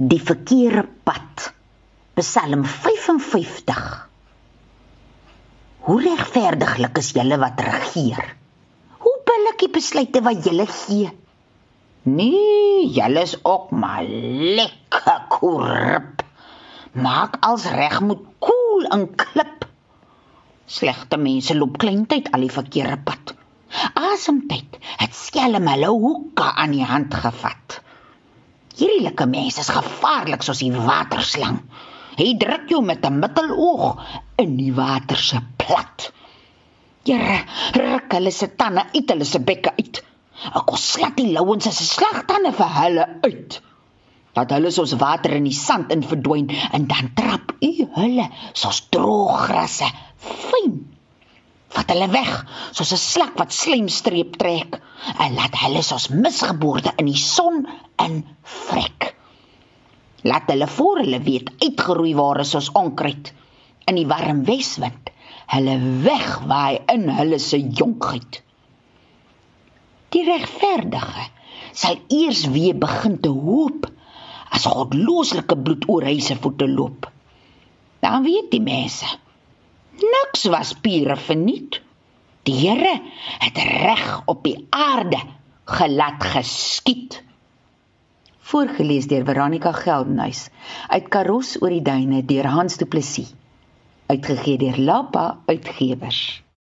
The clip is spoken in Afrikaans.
Die verkeerde pad. Psalm 55. Hoe regverdiglik is julle wat regeer? Hoe billikie besluite wat julle gee? Nee, julle is ook maar lekker korrup. Maak als reg moet koel cool en klip. Slegte mense loop kleintyd al die verkeerde pad. Asemtyd het skelm hulle hoeke aan die hand gevat. Hierdie lekker mense is gevaarlik soos die waterslang. Hy druk jou met 'n middeloog in die water se plat. Jare, ruk hulle se tande uit hulle se bekke uit. Ek kos slat die louens 'n slagtande vir hulle uit. Dat hulle soos water in die sand in verdwyn en dan trap u hulle soos droë grasse fyn vat hulle weg soos 'n slak wat slijmstreep trek en laat hulle soos misgeboorte in die son in vrek. Laat hulle voor hulle weet uitgeroei ware soos onkruid in die warm weswind. Hulle wegwaai in hulle se jonkheid. Die regverdige sal eers weer begin te hoop as godlooslike bloed oor hy se voete loop. Dan weet die mense Niks was pure verniet. Die Here het reg op die aarde gelat geskied. Voorgeles deur Veronica Geldenhuys uit Karos oor die duine deur Hans Du Plessis. Uitgegee deur Lapa Uitgewers.